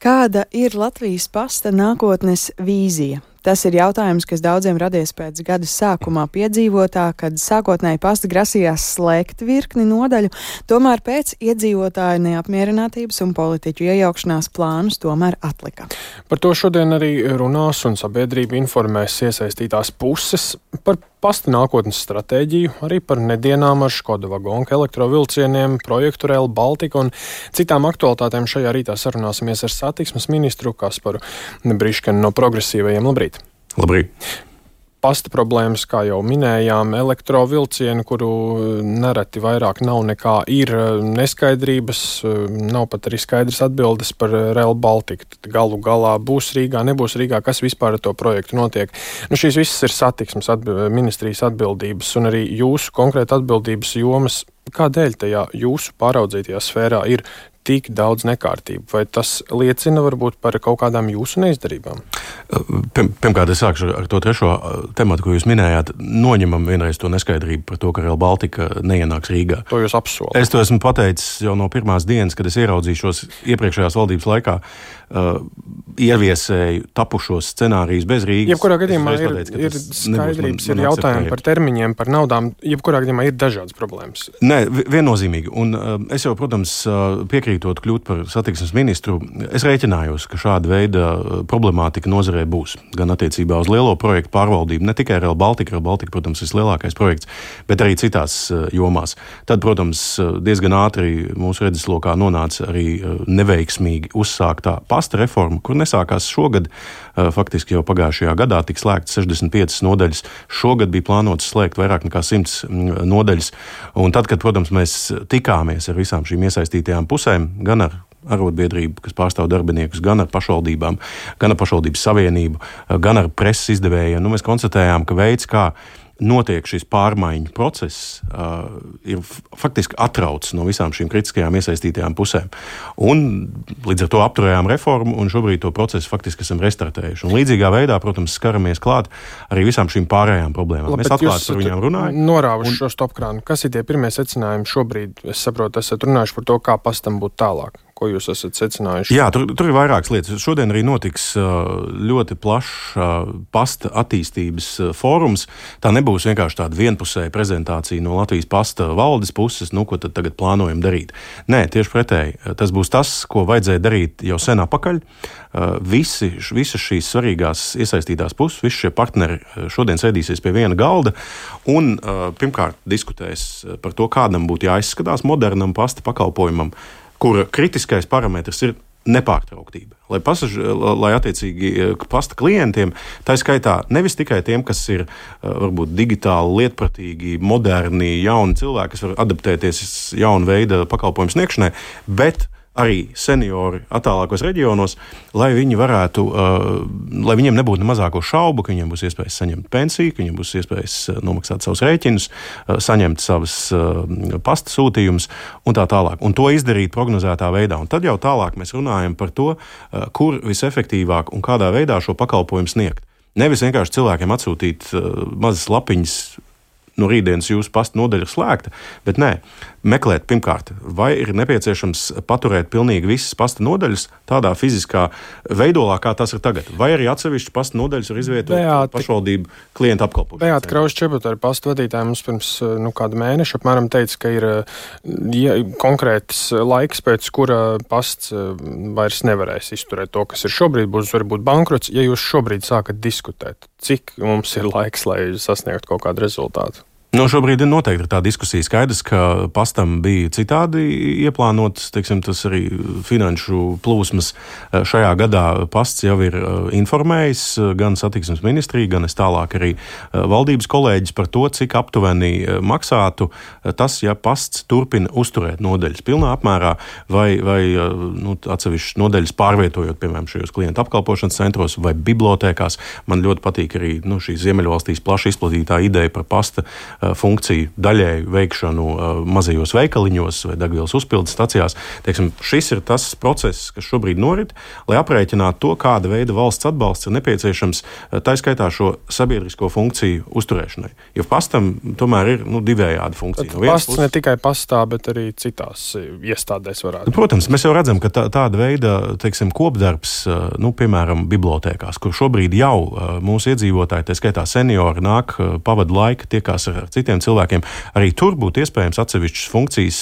Kāda ir Latvijas pasta nākotnes vīzija? Tas ir jautājums, kas daudziem radies pēc gada sākumā piedzīvotā, kad sākotnēji pasta grasījās slēgt virkni nodaļu, tomēr pēc iedzīvotāju neapmierinātības un politiķu iejaukšanās plānus tomēr atlika. Par to šodien arī runās un sabiedrība informēs iesaistītās puses par pasta nākotnes stratēģiju, arī par nedienām ar Škoda vagonu elektrovilcieniem, projektu Rail Baltica un citām aktualitātēm šajā rītā sarunāsimies ar satiksmes ministru Kasparu Briškanu no progresīvajiem. Labrīt! Labrīt! Pasta problēmas, kā jau minējām, elektrovilcieni, kuru nereti vairāk nav nekā ir neskaidrības, nav pat arī skaidrs atbildes par Rail Baltica. Tad galu galā būs Rīgā, nebūs Rīgā, kas vispār ar to projektu notiek. Nu, šīs visas ir satiksmes atbild, ministrijas atbildības un arī jūsu konkrēta atbildības jomas. Kādēļ tajā jūsu pāraudzītajā sfērā ir tik daudz nekārtību? Vai tas liecina varbūt par kaut kādām jūsu neizdarībām? Pirmkārt, es sākšu ar to trešo tematu, ko jūs minējāt. Noņemam vienreiz to neskaidrību par to, ka Real Baltica neienāks Rīgā. To jūs apsolat. Es to esmu pateicis jau no pirmās dienas, kad es ieraudzīju šos iepriekšējās valdības laikā. Uh, ieviesēju tapušos scenārijus bez Rīgas. Jebkurā gadījumā ir, pateicu, ir skaidrības, man, man ir jautājumi par termiņiem, par naudām. Jebkurā gadījumā ir dažādas problēmas. Nē, viennozīmīgi. Un uh, es jau, protams, uh, piekrītot kļūt par satiksmes ministru, es rēķinājos, ka šāda veida problemātika nozarē būs. Gan attiecībā uz lielo projektu pārvaldību, ne tikai Real Baltica, Real Baltica, protams, ir vislielākais projekts, bet arī citās jomās. Tad, protams, diezgan ātri mūsu redzeslokā nonāca arī neveiksmīgi uzsāktā pasta reforma, kur nesākās šogad. Faktiski jau pagājušajā gadā tika slēgts 65 nodaļas. Šogad bija plānots slēgt vairāk nekā 100 nodaļas. Un tad, kad, protams, mēs tikāmies ar visām šīm iesaistītajām pusēm, gan ar arotbiedrību, kas pārstāv darbiniekus, gan ar pašvaldībām, gan ar pašvaldības savienību, gan ar preses izdevējiem. Nu, mēs konstatējām, ka veids, kā notiek šis pārmaiņu process, uh, ir faktiski atrauts no visām šīm kritiskajām iesaistītajām pusēm. Un līdz ar to apturējām reformu, un šobrīd to procesu faktiski esam restartējuši. Un līdzīgā veidā, protams, skaramies klāt arī visām šīm pārējām problēmām. Labi, Mēs atklāti par viņām runājam. Norāvuši un... šo stopkrānu. Kas ir tie pirmie secinājumi šobrīd? Es saprotu, esat runājuši par to, kā pastam būtu tālāk. Ko jūs esat secinājuši? Jā, tur, tur ir vairākas lietas. Šodien arī notiks ļoti plašs pasta attīstības fórums. Tā nebūs vienkārši tāda vienpusēja prezentācija no Latvijas pasta valdes puses, nu, ko tad tagad plānojam darīt. Nē, tieši pretēji. Tas būs tas, ko vajadzēja darīt jau sen apakaļ. Visi, visas šīs svarīgās iesaistītās puses, visi šie partneri šodien sēdīsies pie viena galda un pirmkārt diskutēs par to, kādam būtu jāizskatās modernam pasta pakalpojumam kura kritiskais parametrs ir nepārtrauktība. Lai, pasaži, lai attiecīgi eh, pasta klientiem, tā skaitā nevis tikai tiem, kas ir eh, varbūt digitāli, lietpratīgi, moderni, jauni cilvēki, kas var adaptēties jaunu veidu pakalpojumu sniegšanai, bet arī seniori attālākos reģionos, lai viņi varētu, uh, lai viņiem nebūtu ne mazāko šaubu, ka viņiem būs iespējas saņemt pensiju, ka viņiem būs iespējas uh, nomaksāt savus rēķinus, uh, saņemt savus pasta sūtījumus un tā tālāk. Un to izdarīt prognozētā veidā. Un tad jau tālāk mēs runājam par to, kur visefektīvāk un kādā veidā šo pakalpojumu sniegt. Nevis vienkārši cilvēkiem atsūtīt mazas lapiņas no rītdienas jūsu pasta nodaļa slēgta, bet nē, meklēt pirmkārt, vai ir nepieciešams paturēt pilnīgi visas pasta nodaļas tādā fiziskā veidolā, kā tas ir tagad, vai arī atsevišķas pasta nodaļas ir izvietotas pašvaldību klientu apkalpošanai. Beata Krausa Čebota ar pasta vadītāju mums pirms nu, kāda mēneša apmēram teica, ka ir ja, konkrēts laiks, pēc kura pasts vairs nevarēs izturēt to, kas ir šobrīd, būs varbūt bankrots, ja jūs šobrīd sākat diskutēt, cik mums ir laiks, lai sasniegtu kaut kādu rezultātu. Nu, šobrīd ir noteikti tā diskusija. Skaidrs, ka pastam bija citādi ieplānotas, teiksim, tas arī finanšu plūsmas. Eh, šajā gadā pasts jau ir eh, informējis eh, gan satiksmes ministriju, gan es tālāk arī valdības kolēģis par to, cik aptuveni maksātu tas, ja pasts turpina uzturēt nodeļas pilnā apmērā vai, vai nu, atsevišķas nodeļas pārvietojot, piemēram, šajos klientu apkalpošanas centros vai bibliotēkās. Man ļoti patīk arī nu, šī Ziemeļvalstīs plaši izplatītā ideja par pasta funkciju daļēju veikšanu mazajos veikaliņos vai degvielas uzpildes stacijās. Teiksim, šis ir tas process, kas šobrīd norit, lai aprēķinātu to, kāda veida valsts atbalsts ir nepieciešams tā skaitā šo sabiedrisko funkciju uzturēšanai. Jo pastam tomēr ir nu, divējāda funkcija. No pasts puses... ne tikai pastā, bet arī citās iestādēs varētu. Protams, mēs jau redzam, ka tā, tāda veida teiksim, kopdarbs, nu, piemēram, bibliotekās, kur šobrīd jau mūsu iedzīvotāji, tā skaitā seniori, nāk, pavada laika, tiekās ar citiem cilvēkiem, arī tur būtu iespējams atsevišķas funkcijas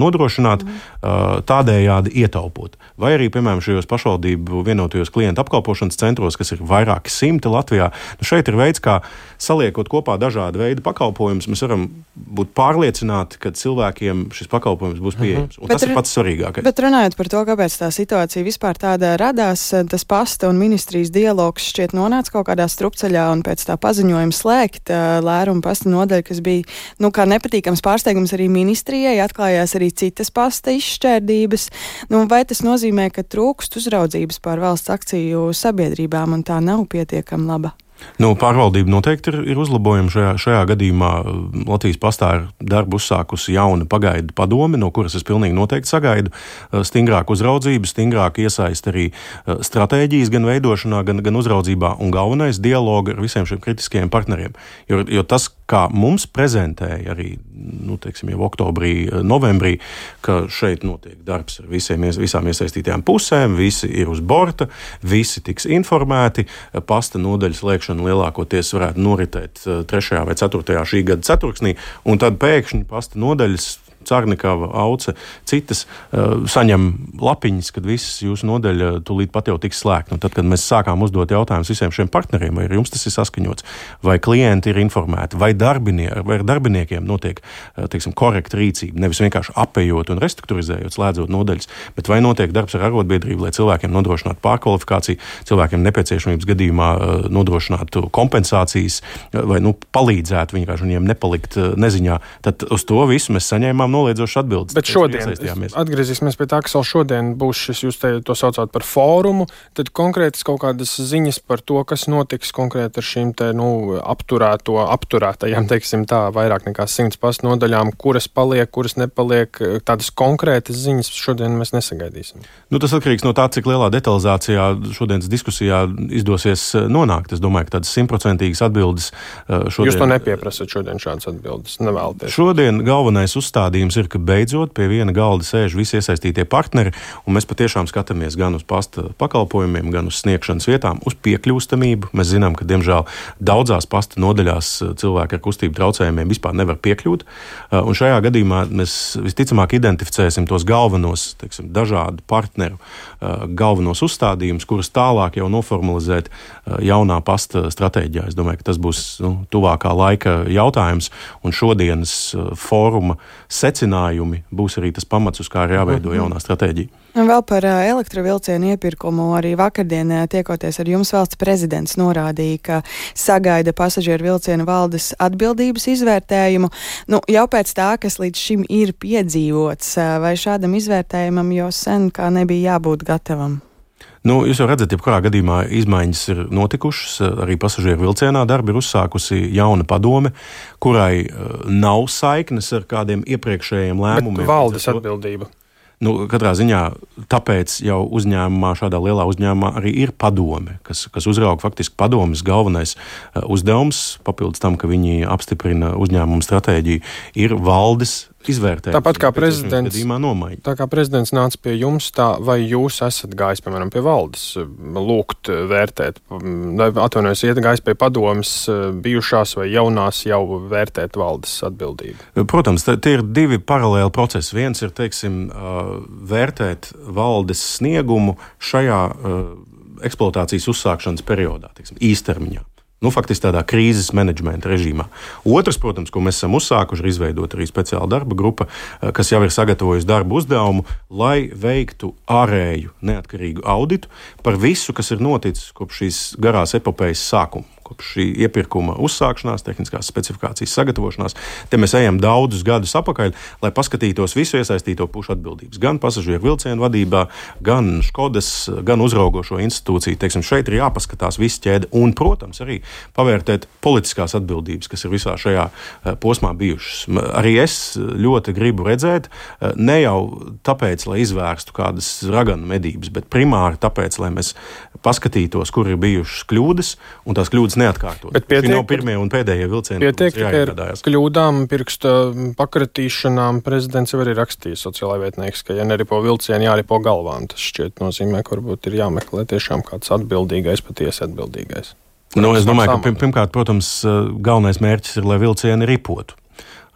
nodrošināt, mm. tādējādi ietaupot. Vai arī, piemēram, šajos pašvaldību vienotajos klientu apkalpošanas centros, kas ir vairāki simti Latvijā, nu šeit ir veids, kā saliekot kopā dažādu veidu pakalpojumus, mēs varam būt pārliecināti, ka cilvēkiem šis pakalpojums būs mhm. pieejams. Mm -hmm. Tas ir pats svarīgākais. Bet runājot par to, kāpēc tā situācija vispār tāda radās, tas pasta un ministrijas dialogs šķiet nonāca kaut kādā strupceļā un pēc tā paziņojuma slēgt lērumu pasta nodaļu, kas bija nu, nepatīkams pārsteigums arī ministrijai, atklājās arī citas pasta izšķērdības. Nu, vai tas nozīmē, ka trūkst uzraudzības pār valsts akciju sabiedrībām un tā nav pietiekami laba? Nu, pārvaldība noteikti ir, ir uzlabojama. Šajā, šajā gadījumā uh, Latvijas pastā ir darbu uzsākusi jauna pagaidu padome, no kuras es pilnīgi noteikti sagaidu uh, stingrāku uzraudzību, stingrāku iesaisti arī uh, stratēģijas gan veidošanā, gan, gan uzraudzībā un galvenais dialogu ar visiem šiem kritiskajiem partneriem. Jo, jo tas, kā mums prezentēja arī nu, teiksim, jau oktobrī, novembrī, ka šeit notiek darbs ar visiem, visām iesaistītajām pusēm, visi ir uz borta, visi tiks informēti, pasta nodaļas lēkšana vākšana lielākoties varētu noritēt 3. Eh, vai 4. šī gada ceturksnī, un tad pēkšņi pasta nodaļas Cārnikava, Auce, citas uh, saņem lapiņas, kad visas jūsu nodeļa tūlīt pat jau tiks slēgta. Nu, tad, kad mēs sākām uzdot jautājumus visiem šiem partneriem, vai jums tas ir saskaņots, vai klienti ir informēti, vai, darbinie, vai ar darbiniekiem notiek uh, teiksim, korekta rīcība, nevis vienkārši apējot un restruktūrizējot, slēdzot nodeļas, bet vai notiek darbs ar arotbiedrību, lai cilvēkiem nodrošinātu pārkvalifikāciju, cilvēkiem nepieciešamības gadījumā nodrošinātu kompensācijas vai nu, palīdzētu vienkārši viņiem nepalikt neziņā. Tad uz to visu mēs saņēmām saņēmām noliedzošas atbildes. Bet šodien, atgriezīsimies pie tā, kas vēl šodien būs šis, jūs te to saucāt par fórumu, tad konkrētas kaut kādas ziņas par to, kas notiks konkrēti ar šīm te, nu, apturēto, apturētajām, teiksim tā, vairāk nekā simts pastu nodaļām, kuras paliek, kuras nepaliek, tādas konkrētas ziņas šodien mēs nesagaidīsim. Nu, tas atkarīgs no tā, cik lielā detalizācijā šodienas diskusijā izdosies eh, nonākt. Es domāju, ka tādas simtprocentīgas atbildes eh, šodien. Jūs to nepieprasat šodien šādas atbildes, nevēlaties. Šodien galvenais uzstādījums gadījums ir, ka beidzot pie viena galda sēž visi iesaistītie partneri, un mēs patiešām skatāmies gan uz pasta pakalpojumiem, gan uz sniegšanas vietām, uz piekļūstamību. Mēs zinām, ka diemžēl daudzās pasta nodaļās eh, cilvēki ar kustību traucējumiem vispār nevar piekļūt. Eh, un šajā gadījumā mēs visticamāk identificēsim tos galvenos, teiksim, dažādu partneru eh, galvenos uzstādījumus, kurus tālāk jau noformalizēt jaunā pasta stratēģijā. Es domāju, ka tas būs nu, tuvākā laika jautājums, un šodienas fóruma secinājumi būs arī tas pamats, uz kā ir jāveido mhm. jaunā stratēģija. Un vēl par elektrovilcienu iepirkumu. Arī vakardien, tiekoties ar jums, valsts prezidents norādīja, ka sagaida pasažieru vilcienu valdes atbildības izvērtējumu. Nu, jau pēc tā, kas līdz šim ir piedzīvots, vai šādam izvērtējumam jau sen kā nebija jābūt gatavam? Nu, jūs jau redzat, jebkurā gadījumā izmaiņas ir notikušas. Arī pasažieru vilcienā darbi ir uzsākusi jauna padome, kurai uh, nav saiknes ar kādiem iepriekšējiem lēmumiem. Bet valdes atbildība. Nu, katrā ziņā tāpēc jau uzņēmumā, šādā lielā uzņēmumā, arī ir padome, kas, kas uzrauga faktiski padomas galvenais uh, uzdevums, papildus tam, ka viņi apstiprina uzņēmumu stratēģiju, ir valdes izvērtēt. Tāpat kā prezidents, tā kā prezidents nāca pie jums, tā, vai jūs esat gājis, piemēram, pie valdes, lūgt vērtēt, atvainojos, iet gājis pie padomas bijušās vai jaunās jau vērtēt valdes atbildību? Protams, tie ir divi paralēli procesi. Viens ir, teiksim, vērtēt valdes sniegumu šajā eksploatācijas uzsākšanas periodā, teiksim, īstermiņā nu, faktiski tādā krīzes menedžmenta režīmā. Otrs, protams, ko mēs esam uzsākuši, ir izveidot arī speciāla darba grupa, eh, kas jau ir sagatavojusi darbu uzdevumu, lai veiktu ārēju neatkarīgu auditu par visu, kas ir noticis kopš šīs garās epopejas sākuma kopš šī iepirkuma uzsākšanās, tehniskās specifikācijas sagatavošanās. Te mēs ejam daudzus gadus atpakaļ, lai paskatītos visu iesaistīto pušu atbildības. Gan pasažieru vilcienu vadībā, gan Škodas, gan uzraugošo institūciju. Teiksim, šeit ir jāpaskatās viss ķēde un, protams, arī pavērtēt politiskās atbildības, kas ir visā šajā eh, posmā bijušas. Arī es ļoti gribu redzēt, eh, ne jau tāpēc, lai izvērstu kādas raganu medības, bet primāri tāpēc, lai mēs paskatītos, kur ir bijušas kļūdas, un tās kļūdas neatkārtot. Bet pietiek, nav pirmie un pēdējie vilcieni. Pietiek tikai ar kļūdām, pirksta pakratīšanām. Prezidents jau arī rakstījis sociālajā vietnieks, ka, ja neripo vilcieni, jāripo galvām. Tas šķiet nozīmē, ka varbūt ir jāmeklē tiešām kāds atbildīgais, patiesi atbildīgais. Nu, es domāju, ka pirmkārt, protams, galvenais mērķis ir, lai vilcieni ripotu.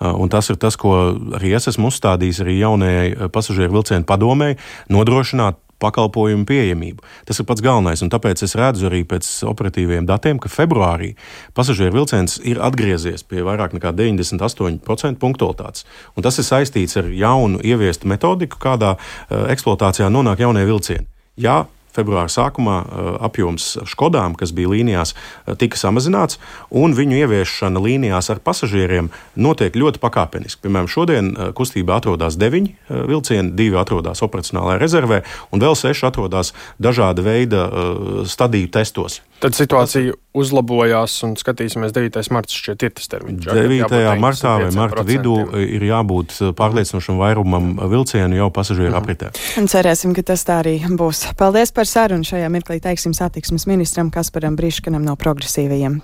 Un tas ir tas, ko arī es esmu uzstādījis arī jaunajai pasažieru vilcienu padomēji, nodrošināt pakalpojumu pieejamību. Tas ir pats galvenais, un tāpēc es redzu arī pēc operatīviem datiem, ka februārī pasažieru vilciens ir atgriezies pie vairāk nekā 98% punktualitātes. Un tas ir saistīts ar jaunu ieviestu metodiku, kādā uh, eksploatācijā nonāk jaunie vilcieni. Jā, februāra sākumā eh, apjoms Škodām, kas bija līnijās, eh, tika samazināts, un viņu ieviešana līnijās ar pasažieriem notiek ļoti pakāpeniski. Piemēram, šodien eh, kustībā atrodas deviņi vilcieni, divi atrodas operacionālajā rezervē, un vēl seši atrodas dažāda veida stadiju testos. Tad situācija uzlabojās, un skatīsimies, 9. marts šķiet ir tas termiņš. 9. martā vai marta vidū ir jābūt pārliecinošam vairumam vilcienu jau pasažieru mm. apritē. Un cerēsim, ka tas tā arī būs. Paldies par sarunu šajā mirklī, teiksim, satiksmes ministram Kasparam Briškanam no progresīvajiem.